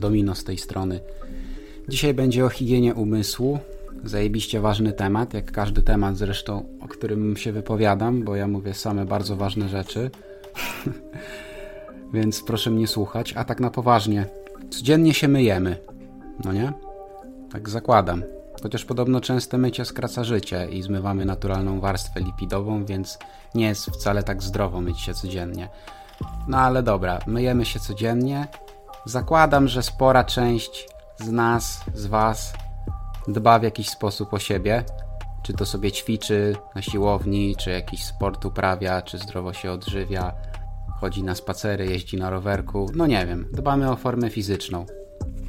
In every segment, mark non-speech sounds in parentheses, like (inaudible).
Domino z tej strony. Dzisiaj będzie o higienie umysłu. Zajebiście ważny temat, jak każdy temat zresztą, o którym się wypowiadam, bo ja mówię same bardzo ważne rzeczy. (laughs) Więc proszę mnie słuchać. A tak na poważnie, codziennie się myjemy, no nie? Tak zakładam. Chociaż podobno częste mycie skraca życie i zmywamy naturalną warstwę lipidową, więc nie jest wcale tak zdrowo myć się codziennie. No ale dobra, myjemy się codziennie. Zakładam, że spora część z nas, z Was dba w jakiś sposób o siebie. Czy to sobie ćwiczy na siłowni, czy jakiś sport uprawia, czy zdrowo się odżywia, chodzi na spacery, jeździ na rowerku. No nie wiem, dbamy o formę fizyczną.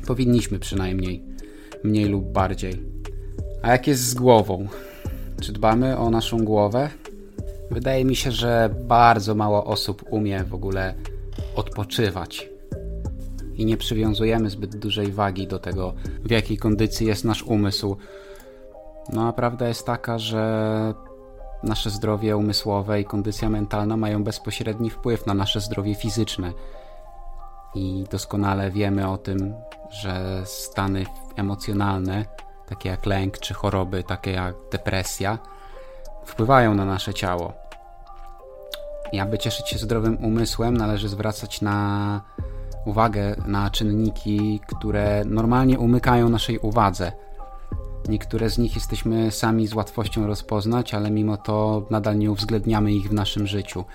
Powinniśmy przynajmniej, mniej lub bardziej. A jak jest z głową? Czy dbamy o naszą głowę? Wydaje mi się, że bardzo mało osób umie w ogóle odpoczywać. I nie przywiązujemy zbyt dużej wagi do tego, w jakiej kondycji jest nasz umysł. No a prawda jest taka, że nasze zdrowie umysłowe i kondycja mentalna mają bezpośredni wpływ na nasze zdrowie fizyczne. I doskonale wiemy o tym, że stany emocjonalne, takie jak lęk czy choroby, takie jak depresja, wpływają na nasze ciało. I aby cieszyć się zdrowym umysłem, należy zwracać na uwagę na czynniki, które normalnie umykają naszej uwadze. Niektóre z nich jesteśmy sami z łatwością rozpoznać, ale mimo to nadal nie uwzględniamy ich w naszym życiu.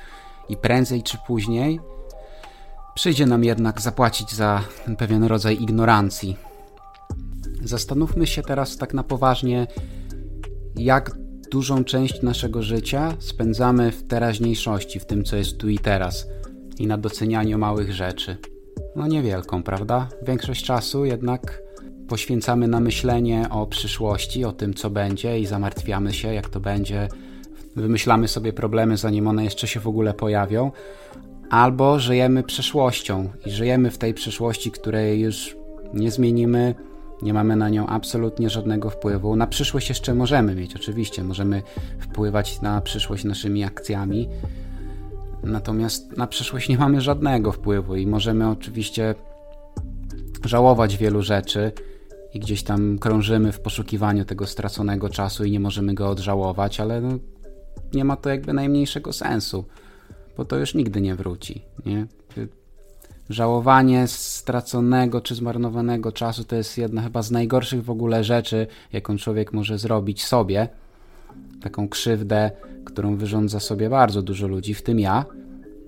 I prędzej czy później przyjdzie nam jednak zapłacić za pewien rodzaj ignorancji. Zastanówmy się teraz tak na poważnie, jak dużą część naszego życia spędzamy w teraźniejszości, w tym co jest tu i teraz i na docenianiu małych rzeczy. No niewielką, prawda? Większość czasu jednak poświęcamy na myślenie o przyszłości, o tym co będzie i zamartwiamy się jak to będzie. Wymyślamy sobie problemy zanim one jeszcze się w ogóle pojawią, albo żyjemy przeszłością i żyjemy w tej przyszłości, której już nie zmienimy, nie mamy na nią absolutnie żadnego wpływu. Na przyszłość jeszcze możemy mieć, oczywiście, możemy wpływać na przyszłość naszymi akcjami, natomiast na przyszłość nie mamy żadnego wpływu i możemy oczywiście żałować wielu rzeczy i gdzieś tam krążymy w poszukiwaniu tego straconego czasu i nie możemy go odżałować, ale no, nie ma to jakby najmniejszego sensu, bo to już nigdy nie wróci. Nie? Żałowanie straconego czy zmarnowanego czasu to jest jedna chyba z najgorszych w ogóle rzeczy, jaką człowiek może zrobić sobie. Taką krzywdę, którą wyrządza sobie bardzo dużo ludzi, w tym ja.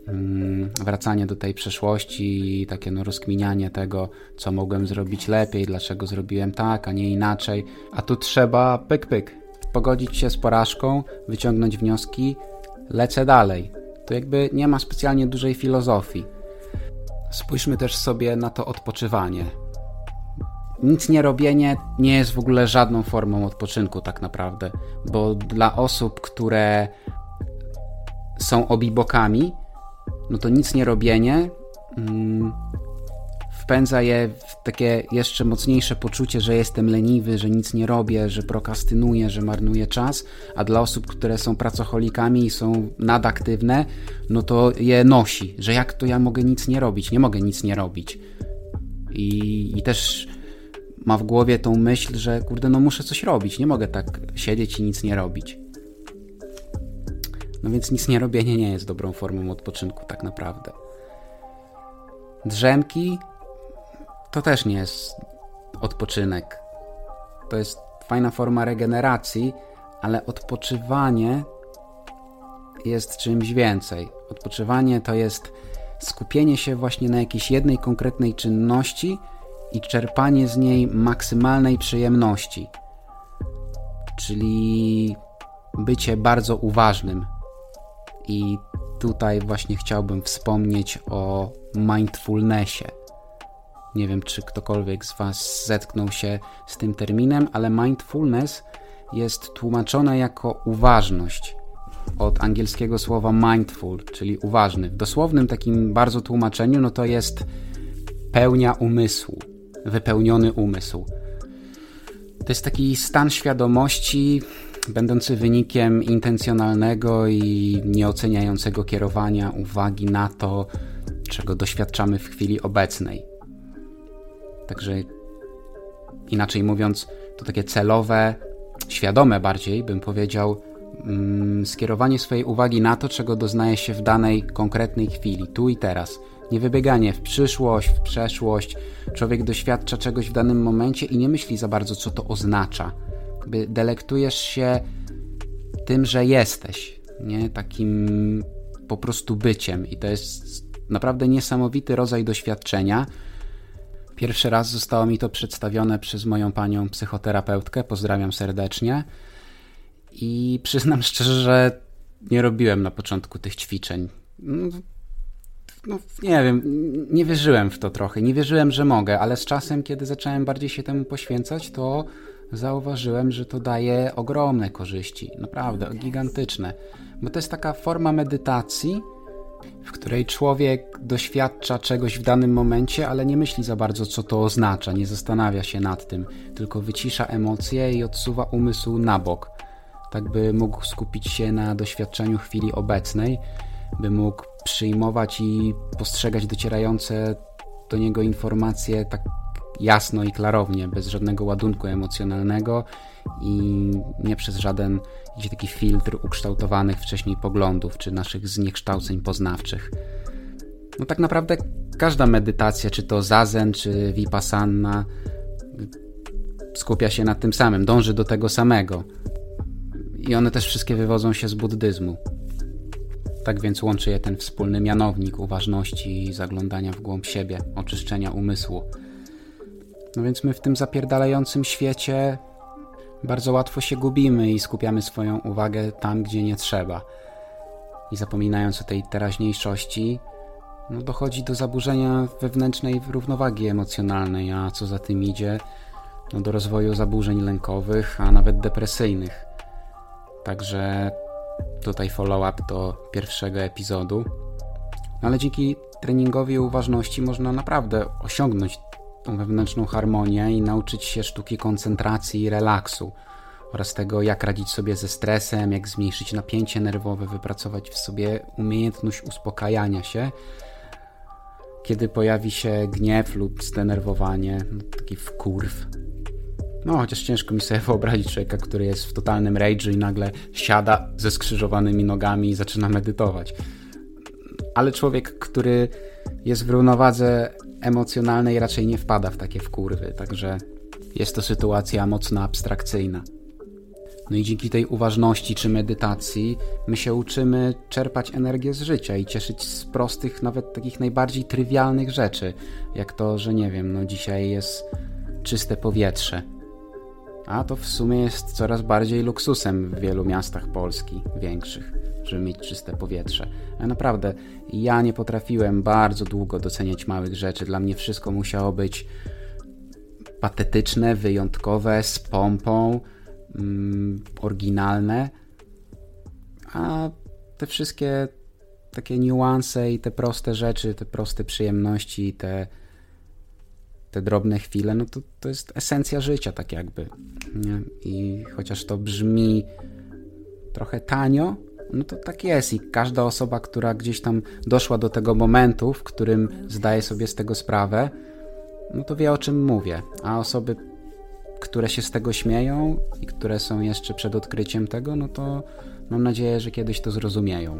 Mm, wracanie do tej przeszłości i takie no rozkminianie tego, co mogłem zrobić lepiej, dlaczego zrobiłem tak, a nie inaczej. A tu trzeba pyk pyk, pogodzić się z porażką, wyciągnąć wnioski, lecę dalej. To jakby nie ma specjalnie dużej filozofii. Spójrzmy też sobie na to odpoczywanie. Nic nie robienie nie jest w ogóle żadną formą odpoczynku, tak naprawdę, bo dla osób, które są obibokami, no to nic nie robienie mm, wpędza je w takie jeszcze mocniejsze poczucie, że jestem leniwy, że nic nie robię, że prokastynuję, że marnuję czas, a dla osób, które są pracocholikami i są nadaktywne, no to je nosi, że jak to ja mogę nic nie robić, nie mogę nic nie robić. I, i też ma w głowie tą myśl, że kurde, no muszę coś robić, nie mogę tak siedzieć i nic nie robić. No więc nic nie robienie nie jest dobrą formą odpoczynku tak naprawdę. Drzemki to też nie jest odpoczynek. To jest fajna forma regeneracji, ale odpoczywanie jest czymś więcej. Odpoczywanie to jest skupienie się właśnie na jakiejś jednej konkretnej czynności i czerpanie z niej maksymalnej przyjemności. Czyli bycie bardzo uważnym. I tutaj właśnie chciałbym wspomnieć o mindfulnessie. Nie wiem, czy ktokolwiek z Was zetknął się z tym terminem, ale mindfulness jest tłumaczone jako uważność od angielskiego słowa mindful, czyli uważny. W dosłownym takim bardzo tłumaczeniu, no to jest pełnia umysłu, wypełniony umysł. To jest taki stan świadomości, będący wynikiem intencjonalnego i nieoceniającego kierowania uwagi na to, czego doświadczamy w chwili obecnej. Także inaczej mówiąc, to takie celowe, świadome bardziej, bym powiedział, mm, skierowanie swojej uwagi na to, czego doznaje się w danej konkretnej chwili, tu i teraz. Nie wybieganie w przyszłość, w przeszłość. Człowiek doświadcza czegoś w danym momencie i nie myśli za bardzo, co to oznacza. Jakby delektujesz się tym, że jesteś, nie? Takim po prostu byciem. I to jest naprawdę niesamowity rodzaj doświadczenia. Pierwszy raz zostało mi to przedstawione przez moją panią psychoterapeutkę. Pozdrawiam serdecznie. I przyznam szczerze, że nie robiłem na początku tych ćwiczeń. No, nie wiem, nie wierzyłem w to trochę. Nie wierzyłem, że mogę, ale z czasem, kiedy zacząłem bardziej się temu poświęcać, to zauważyłem, że to daje ogromne korzyści. Naprawdę, gigantyczne. Bo to jest taka forma medytacji, w której człowiek doświadcza czegoś w danym momencie, ale nie myśli za bardzo, co to oznacza, nie zastanawia się nad tym, tylko wycisza emocje i odsuwa umysł na bok, tak by mógł skupić się na doświadczeniu chwili obecnej, by mógł przyjmować i postrzegać docierające do niego informacje tak jasno i klarownie, bez żadnego ładunku emocjonalnego i nie przez żaden gdzie taki filtr ukształtowanych wcześniej poglądów czy naszych zniekształceń poznawczych. No tak naprawdę każda medytacja, czy to zazen, czy vipassana, skupia się na tym samym, dąży do tego samego. I one też wszystkie wywodzą się z buddyzmu. Tak więc łączy je ten wspólny mianownik uważności zaglądania w głąb siebie, oczyszczenia umysłu. No więc my w tym zapierdalającym świecie bardzo łatwo się gubimy i skupiamy swoją uwagę tam, gdzie nie trzeba. I zapominając o tej teraźniejszości, no dochodzi do zaburzenia wewnętrznej równowagi emocjonalnej, a co za tym idzie, no do rozwoju zaburzeń lękowych, a nawet depresyjnych. Także tutaj follow-up do pierwszego epizodu. No ale dzięki treningowi uważności można naprawdę osiągnąć tą wewnętrzną harmonię i nauczyć się sztuki koncentracji i relaksu oraz tego, jak radzić sobie ze stresem, jak zmniejszyć napięcie nerwowe, wypracować w sobie umiejętność uspokajania się, kiedy pojawi się gniew lub zdenerwowanie, taki wkurw. No, chociaż ciężko mi sobie wyobrazić człowieka, który jest w totalnym rage'u i nagle siada ze skrzyżowanymi nogami i zaczyna medytować. Ale człowiek, który jest w równowadze emocjonalnej raczej nie wpada w takie wkurwy, także jest to sytuacja mocno abstrakcyjna. No i dzięki tej uważności czy medytacji my się uczymy czerpać energię z życia i cieszyć z prostych, nawet takich najbardziej trywialnych rzeczy, jak to, że nie wiem, no dzisiaj jest czyste powietrze. A to w sumie jest coraz bardziej luksusem w wielu miastach Polski, większych żeby mieć czyste powietrze. A naprawdę, ja nie potrafiłem bardzo długo doceniać małych rzeczy. Dla mnie wszystko musiało być patetyczne, wyjątkowe, z pompą, mm, oryginalne. A te wszystkie takie niuanse i te proste rzeczy, te proste przyjemności, te, te drobne chwile, no to, to jest esencja życia, tak jakby. Nie? I chociaż to brzmi trochę tanio, no to tak jest i każda osoba, która gdzieś tam doszła do tego momentu, w którym zdaje sobie z tego sprawę, no to wie o czym mówię. A osoby, które się z tego śmieją i które są jeszcze przed odkryciem tego, no to mam nadzieję, że kiedyś to zrozumieją.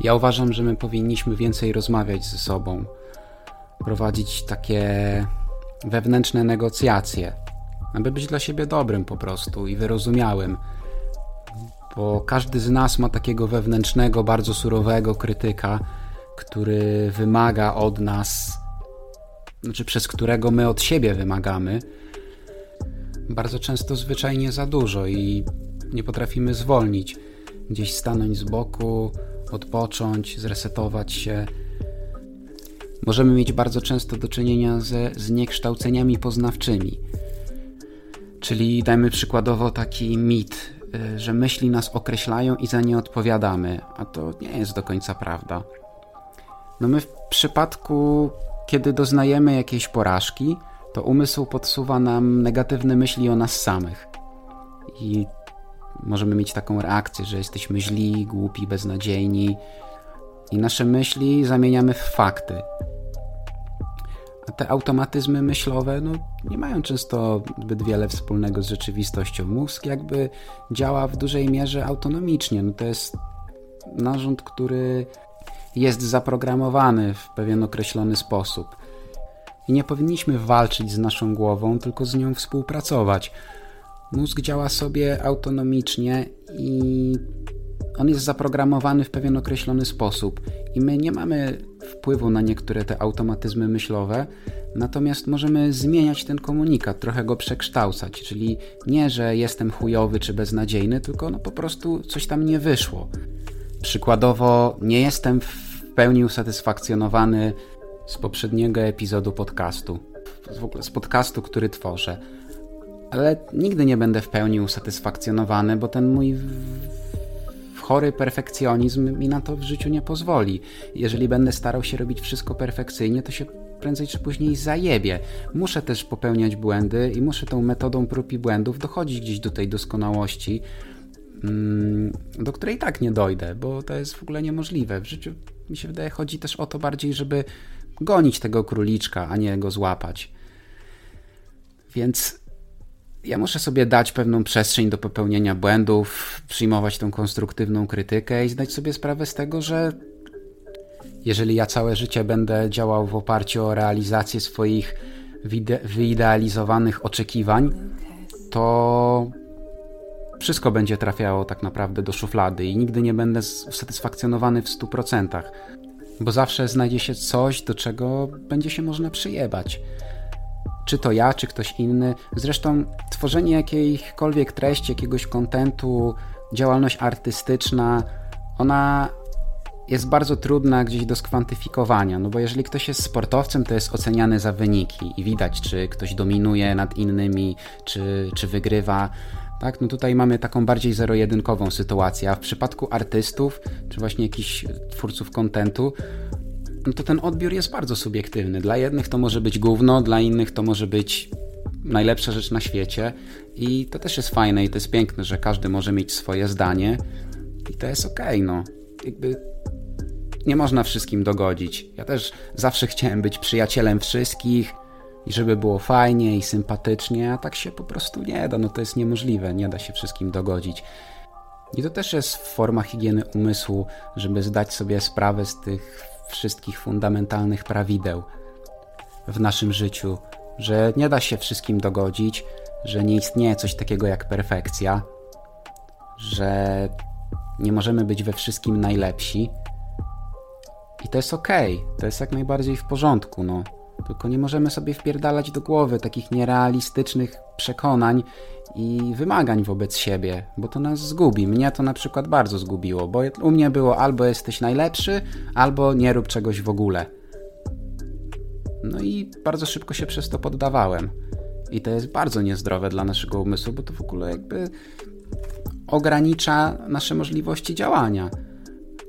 Ja uważam, że my powinniśmy więcej rozmawiać ze sobą, prowadzić takie wewnętrzne negocjacje, aby być dla siebie dobrym po prostu i wyrozumiałym bo każdy z nas ma takiego wewnętrznego, bardzo surowego krytyka, który wymaga od nas, znaczy przez którego my od siebie wymagamy, bardzo często zwyczajnie za dużo i nie potrafimy zwolnić, gdzieś stanąć z boku, odpocząć, zresetować się. Możemy mieć bardzo często do czynienia ze zniekształceniami poznawczymi. Czyli dajmy przykładowo taki mit, Y, że myśli nas określają i za nie odpowiadamy, a to nie jest do końca prawda. No my w przypadku, kiedy doznajemy jakiejś porażki, to umysł podsuwa nam negatywne myśli o nas samych. I możemy mieć taką reakcję, że jesteśmy źli, głupi, beznadziejni, i nasze myśli zamieniamy w fakty. Te automatyzmy myślowe no, nie mają często zbyt wiele wspólnego z rzeczywistością. Mózg jakby działa w dużej mierze autonomicznie. No, to jest narząd, który jest zaprogramowany w pewien określony sposób. I nie powinniśmy walczyć z naszą głową, tylko z nią współpracować. Mózg działa sobie autonomicznie i on jest zaprogramowany w pewien określony sposób i my nie mamy wpływu na niektóre te automatyzmy myślowe, natomiast możemy zmieniać ten komunikat, trochę go przekształcać, czyli nie, że jestem chujowy czy beznadziejny, tylko no po prostu coś tam nie wyszło. Przykładowo, nie jestem w pełni usatysfakcjonowany z poprzedniego epizodu podcastu, w ogóle z podcastu, który tworzę. Ale nigdy nie będę w pełni usatysfakcjonowany, bo ten mój chory perfekcjonizm mi na to w życiu nie pozwoli. Jeżeli będę starał się robić wszystko perfekcyjnie, to się prędzej czy później zajebie. Muszę też popełniać błędy i muszę tą metodą prób i błędów dochodzić gdzieś do tej doskonałości, mm, do której tak nie dojdę, bo to jest w ogóle niemożliwe. W życiu mi się wydaje, chodzi też o to bardziej, żeby gonić tego króliczka, a nie go złapać. Więc ja muszę sobie dać pewną przestrzeń do popełnienia błędów, przyjmować tą konstruktywną krytykę i zdać sobie sprawę z tego, że jeżeli ja całe życie będę działał w oparciu o realizację swoich wyidealizowanych oczekiwań, to wszystko będzie trafiało tak naprawdę do szuflady i nigdy nie będę usatysfakcjonowany w 100%, bo zawsze znajdzie się coś, do czego będzie się można przyjebać czy to ja, czy ktoś inny. Zresztą tworzenie jakiejkolwiek treści, jakiegoś kontentu, działalność artystyczna, ona jest bardzo trudna gdzieś do skwantyfikowania, no bo jeżeli ktoś jest sportowcem, to jest oceniany za wyniki i widać, czy ktoś dominuje nad innymi, czy, czy wygrywa. Tak, no tutaj mamy taką bardziej zero-jedynkową sytuację, a w przypadku artystów, czy właśnie jakichś twórców kontentu, to ten odbiór jest bardzo subiektywny. Dla jednych to może być gówno, dla innych to może być najlepsza rzecz na świecie i to też jest fajne i to jest piękne, że każdy może mieć swoje zdanie i to jest okej, okay, no. Jakby nie można wszystkim dogodzić. Ja też zawsze chciałem być przyjacielem wszystkich i żeby było fajnie i sympatycznie, a tak się po prostu nie da, no to jest niemożliwe, nie da się wszystkim dogodzić. I to też jest forma higieny umysłu, żeby zdać sobie sprawę z tych wszystkich fundamentalnych prawideł w naszym życiu, że nie da się wszystkim dogodzić, że nie istnieje coś takiego jak perfekcja, że nie możemy być we wszystkim najlepsi. I to jest ok, to jest jak najbardziej w porządku, no. Tylko nie możemy sobie wpierdalać do głowy takich nierealistycznych przekonań i wymagań wobec siebie, bo to nas zgubi. Mnie to na przykład bardzo zgubiło, bo u mnie było albo jesteś najlepszy, albo nie rób czegoś w ogóle. No i bardzo szybko się przez to poddawałem. I to jest bardzo niezdrowe dla naszego umysłu, bo to w ogóle jakby ogranicza nasze możliwości działania.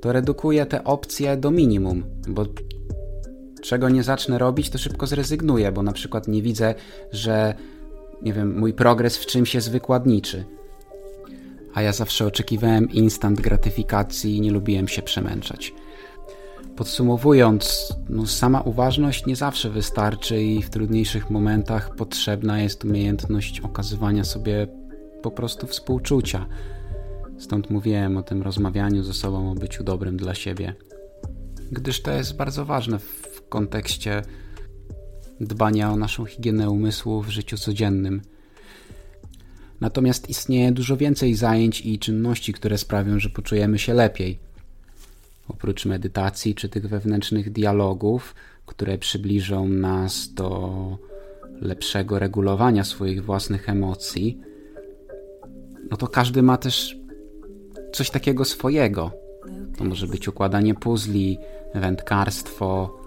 To redukuje te opcje do minimum, bo czego nie zacznę robić, to szybko zrezygnuję, bo na przykład nie widzę, że nie wiem, mój progres w czymś jest wykładniczy. A ja zawsze oczekiwałem instant gratyfikacji i nie lubiłem się przemęczać. Podsumowując, no sama uważność nie zawsze wystarczy i w trudniejszych momentach potrzebna jest umiejętność okazywania sobie po prostu współczucia. Stąd mówiłem o tym rozmawianiu ze sobą, o byciu dobrym dla siebie. Gdyż to jest bardzo ważne w kontekście dbania o naszą higienę umysłu w życiu codziennym. Natomiast istnieje dużo więcej zajęć i czynności, które sprawią, że poczujemy się lepiej. Oprócz medytacji czy tych wewnętrznych dialogów, które przybliżą nas do lepszego regulowania swoich własnych emocji, no to każdy ma też coś takiego swojego. To może być układanie puzli, wędkarstwo,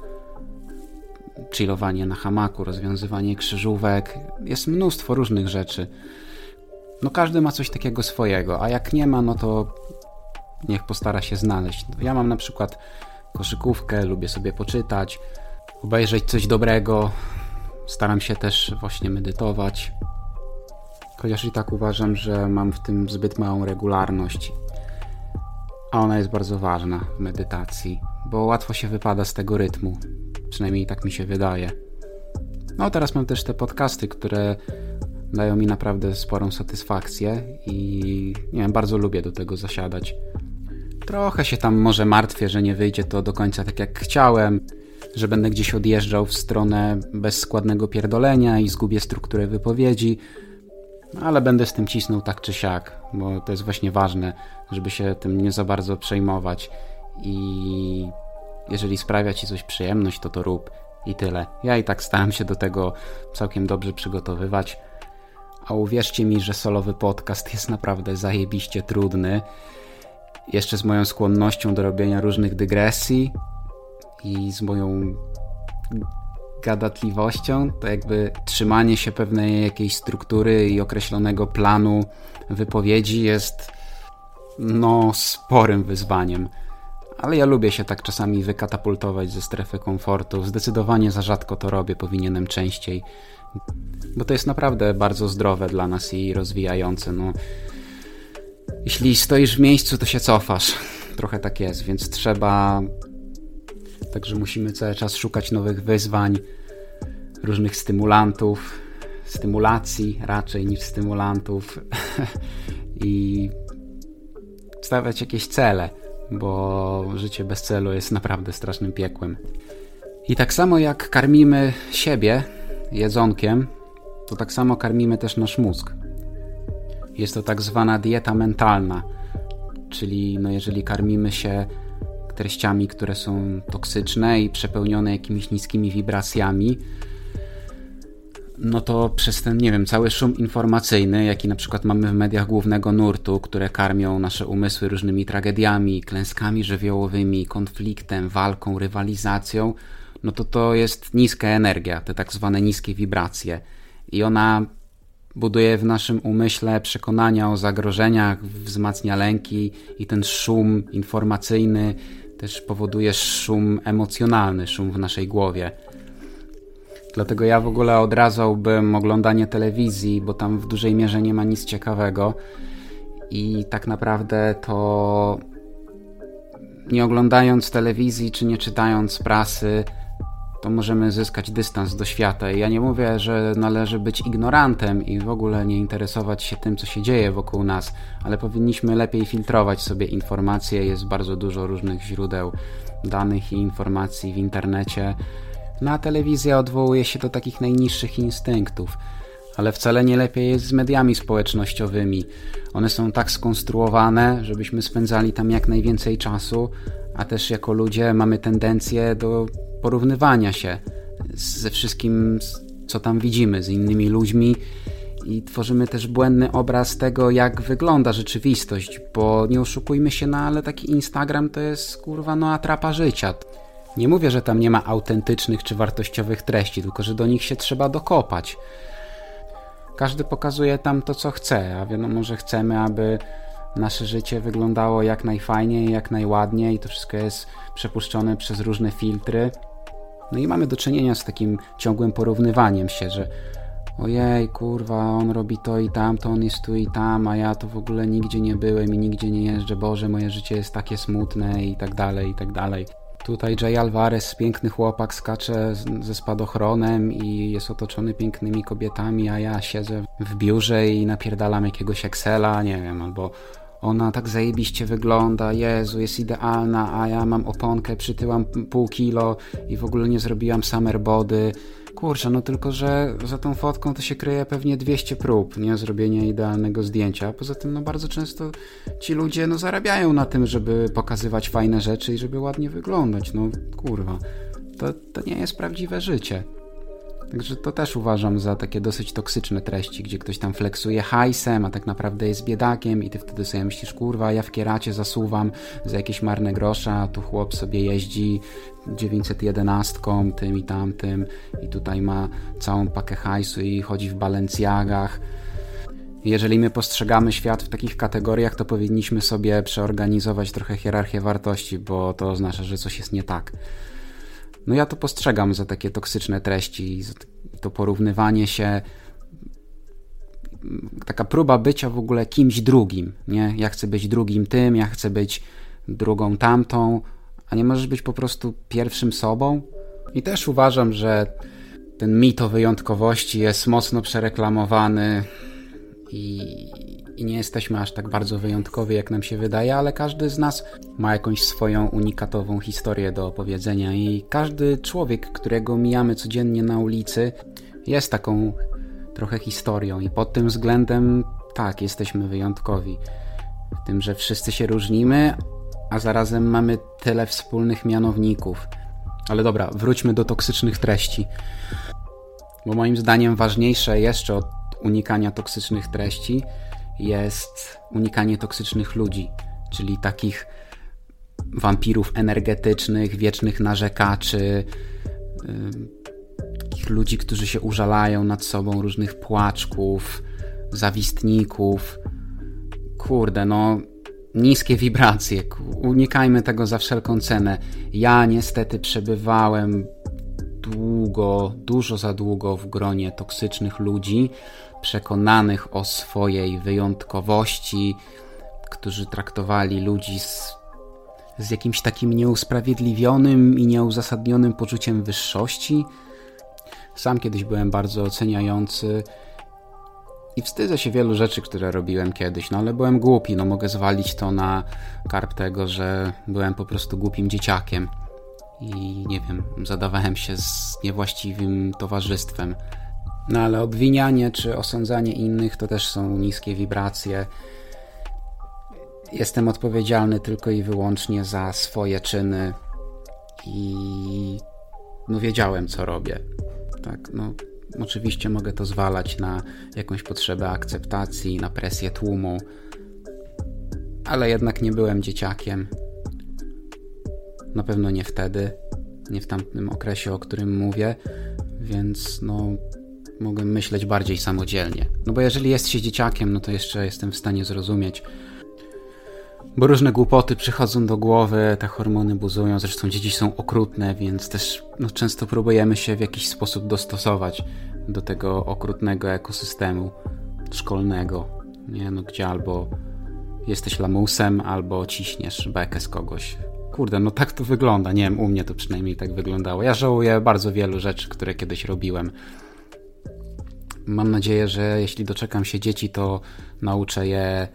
chillowanie na hamaku, rozwiązywanie krzyżówek. Jest mnóstwo różnych rzeczy. No każdy ma coś takiego swojego, a jak nie ma, no to niech postara się znaleźć. Ja mam na przykład koszykówkę, lubię sobie poczytać, obejrzeć coś dobrego. Staram się też właśnie medytować. Chociaż i tak uważam, że mam w tym zbyt małą regularność. A ona jest bardzo ważna w medytacji, bo łatwo się wypada z tego rytmu. Przynajmniej tak mi się wydaje. No teraz mam też te podcasty, które dają mi naprawdę sporą satysfakcję i nie wiem, bardzo lubię do tego zasiadać. Trochę się tam może martwię, że nie wyjdzie to do końca tak jak chciałem, że będę gdzieś odjeżdżał w stronę bezskładnego pierdolenia i zgubię strukturę wypowiedzi, ale będę z tym cisnął tak czy siak, bo to jest właśnie ważne, żeby się tym nie za bardzo przejmować i jeżeli sprawia ci coś przyjemność, to to rób i tyle. Ja i tak starałem się do tego całkiem dobrze przygotowywać. A uwierzcie mi, że solowy podcast jest naprawdę zajebiście trudny. Jeszcze z moją skłonnością do robienia różnych dygresji i z moją gadatliwością, to jakby trzymanie się pewnej jakiejś struktury i określonego planu wypowiedzi jest no sporym wyzwaniem. Ale ja lubię się tak czasami wykatapultować ze strefy komfortu. Zdecydowanie za rzadko to robię, powinienem częściej. Bo to jest naprawdę bardzo zdrowe dla nas i rozwijające. No, jeśli stoisz w miejscu, to się cofasz. Trochę tak jest, więc trzeba. Także musimy cały czas szukać nowych wyzwań, różnych stymulantów, stymulacji raczej niż stymulantów (laughs) i stawiać jakieś cele bo życie bez celu jest naprawdę strasznym piekłem. I tak samo jak karmimy siebie jedzonkiem, to tak samo karmimy też nasz mózg. Jest to tak zwana dieta mentalna, czyli no jeżeli karmimy się treściami, które są toksyczne i przepełnione jakimiś niskimi wibracjami, no to przez ten, nie wiem, cały szum informacyjny, jaki na przykład mamy w mediach głównego nurtu, które karmią nasze umysły różnymi tragediami, klęskami żywiołowymi, konfliktem, walką, rywalizacją, no to to jest niska energia, te tak zwane niskie wibracje. I ona buduje w naszym umyśle przekonania o zagrożeniach, wzmacnia lęki i ten szum informacyjny też powoduje szum emocjonalny, szum w naszej głowie. Dlatego ja w ogóle odradzałbym oglądanie telewizji, bo tam w dużej mierze nie ma nic ciekawego. I tak naprawdę to nie oglądając telewizji czy nie czytając prasy, to możemy zyskać dystans do świata. I ja nie mówię, że należy być ignorantem i w ogóle nie interesować się tym, co się dzieje wokół nas, ale powinniśmy lepiej filtrować sobie informacje. Jest bardzo dużo różnych źródeł danych i informacji w internecie na telewizja odwołuje się do takich najniższych instynktów, ale wcale nie lepiej jest z mediami społecznościowymi. One są tak skonstruowane, żebyśmy spędzali tam jak najwięcej czasu, a też jako ludzie mamy tendencję do porównywania się ze wszystkim, co tam widzimy, z innymi ludźmi i tworzymy też błędny obraz tego, jak wygląda rzeczywistość, bo nie oszukujmy się, no ale taki Instagram to jest kurwa no atrapa życia. Nie mówię, że tam nie ma autentycznych czy wartościowych treści, tylko że do nich się trzeba dokopać. Każdy pokazuje tam to, co chce, a wiadomo, że chcemy, aby nasze życie wyglądało jak najfajniej, jak najładniej i to wszystko jest przepuszczone przez różne filtry. No i mamy do czynienia z takim ciągłym porównywaniem się, że ojej, kurwa, on robi to i tamto, on jest tu i tam, a ja to w ogóle nigdzie nie byłem i nigdzie nie jeżdżę, Boże, moje życie jest takie smutne i tak dalej, i tak dalej. Tutaj Jay Alvarez, piękny chłopak, skacze ze spadochronem i jest otoczony pięknymi kobietami, a ja siedzę w biurze i napierdalam jakiegoś Excela, nie wiem, albo ona tak zajebiście wygląda, Jezu, jest idealna, a ja mam oponkę, przytyłam pół kilo i w ogóle nie zrobiłam summer body. Kurczę, no tylko, że za tą fotką to się kryje pewnie 200 prób, nie? Zrobienia idealnego zdjęcia. Poza tym, no bardzo często ci ludzie, no zarabiają na tym, żeby pokazywać fajne rzeczy i żeby ładnie wyglądać. No kurwa, to, to nie jest prawdziwe życie. Także to też uważam za takie dosyć toksyczne treści, gdzie ktoś tam flexuje hajsem, a tak naprawdę jest biedakiem i ty wtedy sobie myślisz, kurwa, ja w kieracie zasuwam za jakieś marne grosze, a tu chłop sobie jeździ 911 tym i tamtym i tutaj ma całą pakę hajsu i chodzi w balencjagach. Jeżeli my postrzegamy świat w takich kategoriach, to powinniśmy sobie przeorganizować trochę hierarchię wartości, bo to oznacza, że coś jest nie tak. No ja to postrzegam za takie toksyczne treści, to porównywanie się, taka próba bycia w ogóle kimś drugim, nie? Ja chcę być drugim tym, ja chcę być drugą tamtą, a nie możesz być po prostu pierwszym sobą? I też uważam, że ten mit o wyjątkowości jest mocno przereklamowany i, i nie jesteśmy aż tak bardzo wyjątkowi, jak nam się wydaje, ale każdy z nas ma jakąś swoją unikatową historię do opowiedzenia i każdy człowiek, którego mijamy codziennie na ulicy, jest taką trochę historią i pod tym względem tak, jesteśmy wyjątkowi. W tym, że wszyscy się różnimy, a zarazem mamy tyle wspólnych mianowników. Ale dobra, wróćmy do toksycznych treści. Bo moim zdaniem ważniejsze jeszcze od unikania toksycznych treści jest unikanie toksycznych ludzi, czyli takich wampirów energetycznych, wiecznych narzekaczy, ludzi, którzy się użalają nad sobą, różnych płaczków, zawistników. Kurde, no niskie wibracje. Unikajmy tego za wszelką cenę. Ja niestety przebywałem długo, dużo za długo w gronie toksycznych ludzi, przekonanych o swojej wyjątkowości, którzy traktowali ludzi z, z jakimś takim nieusprawiedliwionym i nieuzasadnionym poczuciem wyższości. Sam kiedyś byłem bardzo oceniający i wstydzę się wielu rzeczy, które robiłem kiedyś, no ale byłem głupi, no mogę zwalić to na karp tego, że byłem po prostu głupim dzieciakiem i nie wiem, zadawałem się z niewłaściwym towarzystwem. No ale obwinianie czy osądzanie innych to też są niskie wibracje. Jestem odpowiedzialny tylko i wyłącznie za swoje czyny i no wiedziałem co robię. Tak, no oczywiście mogę to zwalać na jakąś potrzebę akceptacji, na presję tłumu, ale jednak nie byłem dzieciakiem. Na pewno nie wtedy, nie w tamtym okresie, o którym mówię, więc no mogę myśleć bardziej samodzielnie. No bo jeżeli jest się dzieciakiem, no to jeszcze jestem w stanie zrozumieć. Bo różne głupoty przychodzą do głowy, te hormony buzują, zresztą dzieci są okrutne, więc też no, często próbujemy się w jakiś sposób dostosować do tego okrutnego ekosystemu szkolnego, nie? No, gdzie albo jesteś lamusem, albo ciśniesz bekę z kogoś. Kurde, no tak to wygląda. Nie wiem, u mnie to przynajmniej tak wyglądało. Ja żałuję bardzo wielu rzeczy, które kiedyś robiłem. Mam nadzieję, że jeśli doczekam się dzieci, to nauczę je,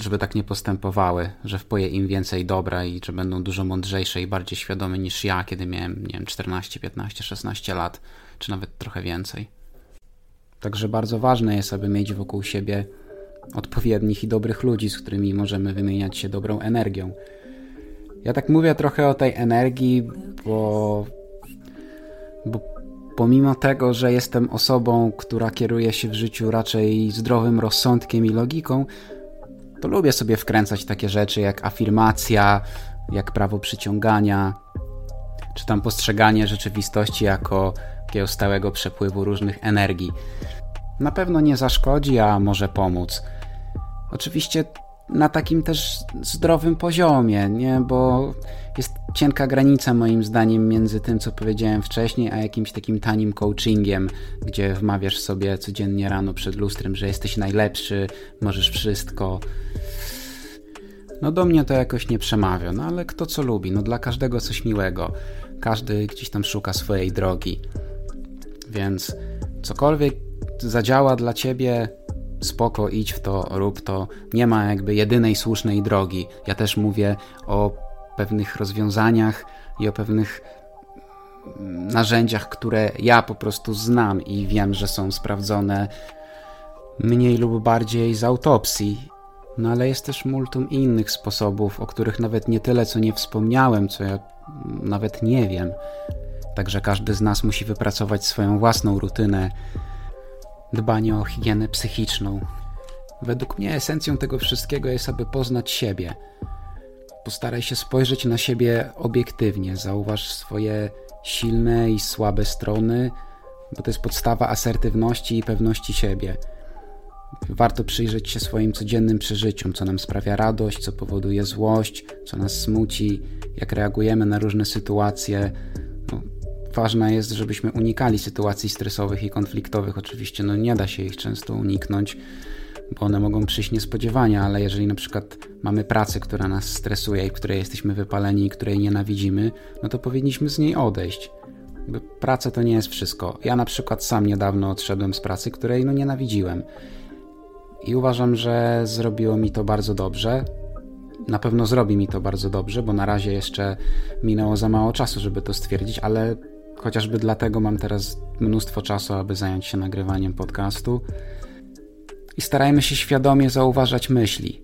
żeby tak nie postępowały, że wpoję im więcej dobra i że będą dużo mądrzejsze i bardziej świadome niż ja, kiedy miałem, nie wiem, 14, 15, 16 lat, czy nawet trochę więcej. Także bardzo ważne jest, aby mieć wokół siebie odpowiednich i dobrych ludzi, z którymi możemy wymieniać się dobrą energią. Ja tak mówię trochę o tej energii, bo, bo pomimo tego, że jestem osobą, która kieruje się w życiu raczej zdrowym rozsądkiem i logiką, to lubię sobie wkręcać takie rzeczy jak afirmacja, jak prawo przyciągania, czy tam postrzeganie rzeczywistości jako takiego stałego przepływu różnych energii. Na pewno nie zaszkodzi, a może pomóc. Oczywiście na takim też zdrowym poziomie, nie? Bo jest cienka granica moim zdaniem między tym, co powiedziałem wcześniej, a jakimś takim tanim coachingiem, gdzie wmawiasz sobie codziennie rano przed lustrem, że jesteś najlepszy, możesz wszystko. No do mnie to jakoś nie przemawia, no ale kto co lubi, no dla każdego coś miłego. Każdy gdzieś tam szuka swojej drogi. Więc cokolwiek zadziała dla ciebie, spoko, idź w to, rób to. Nie ma jakby jedynej słusznej drogi. Ja też mówię o pewnych rozwiązaniach i o pewnych narzędziach, które ja po prostu znam i wiem, że są sprawdzone mniej lub bardziej z autopsji. No ale jest też multum innych sposobów, o których nawet nie tyle co nie wspomniałem, co ja nawet nie wiem. Także każdy z nas musi wypracować swoją własną rutynę dbania o higienę psychiczną. Według mnie esencją tego wszystkiego jest, aby poznać siebie. Postaraj się spojrzeć na siebie obiektywnie, zauważ swoje silne i słabe strony, bo to jest podstawa asertywności i pewności siebie. Warto przyjrzeć się swoim codziennym przeżyciom, co nam sprawia radość, co powoduje złość, co nas smuci, jak reagujemy na różne sytuacje. Ważne jest, żebyśmy unikali sytuacji stresowych i konfliktowych. Oczywiście no, nie da się ich często uniknąć, bo one mogą przyjść niespodziewanie, ale jeżeli na przykład mamy pracę, która nas stresuje i której jesteśmy wypaleni i której nienawidzimy, no to powinniśmy z niej odejść. Praca to nie jest wszystko. Ja na przykład sam niedawno odszedłem z pracy, której no nienawidziłem. I uważam, że zrobiło mi to bardzo dobrze. Na pewno zrobi mi to bardzo dobrze, bo na razie jeszcze minęło za mało czasu, żeby to stwierdzić, ale chociażby dlatego mam teraz mnóstwo czasu, aby zająć się nagrywaniem podcastu. I starajmy się świadomie zauważać myśli,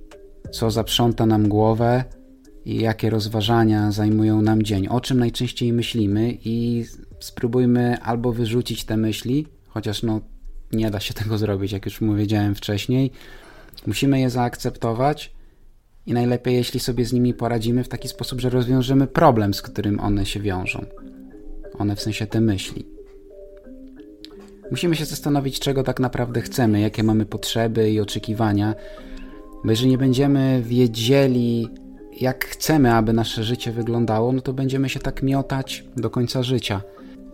co zaprząta nam głowę i jakie rozważania zajmują nam dzień, o czym najczęściej myślimy i spróbujmy albo wyrzucić te myśli, chociaż no nie da się (laughs) tego zrobić, jak już powiedziałem wcześniej. Musimy je zaakceptować i najlepiej, jeśli sobie z nimi poradzimy w taki sposób, że rozwiążemy problem, z którym one się wiążą. One w sensie te myśli. Musimy się zastanowić, czego tak naprawdę chcemy, jakie mamy potrzeby i oczekiwania, bo jeżeli nie będziemy wiedzieli, jak chcemy, aby nasze życie wyglądało, no to będziemy się tak miotać do końca życia.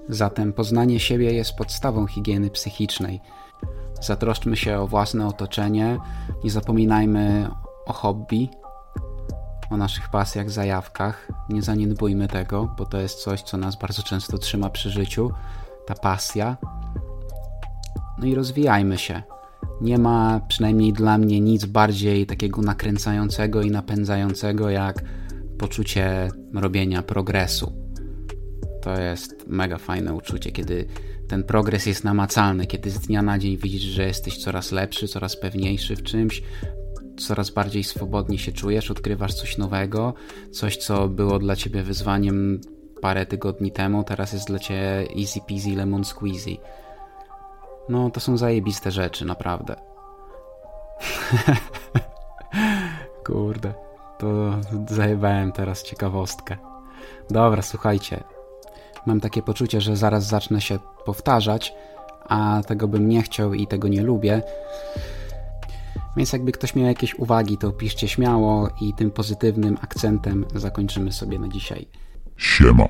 Zatem poznanie siebie jest podstawą higieny psychicznej. Zatroszczmy się o własne otoczenie, nie zapominajmy o hobby, o naszych pasjach, zajawkach. Nie zaniedbujmy tego, bo to jest coś, co nas bardzo często trzyma przy życiu ta pasja. No i rozwijajmy się. Nie ma przynajmniej dla mnie nic bardziej takiego nakręcającego i napędzającego jak poczucie robienia progresu. To jest mega fajne uczucie, kiedy ten progres jest namacalny, kiedy z dnia na dzień widzisz, że jesteś coraz lepszy, coraz pewniejszy w czymś, coraz bardziej swobodnie się czujesz, odkrywasz coś nowego, coś, co było dla ciebie wyzwaniem parę tygodni temu, teraz jest dla ciebie easy peasy lemon squeezy. No, to są zajebiste rzeczy, naprawdę. (laughs) Kurde, to zajebałem teraz ciekawostkę. Dobra, słuchajcie. Mam takie poczucie, że zaraz zacznę się powtarzać, a tego bym nie chciał i tego nie lubię. Więc jakby ktoś miał jakieś uwagi, to piszcie śmiało i tym pozytywnym akcentem zakończymy sobie na dzisiaj. Siema.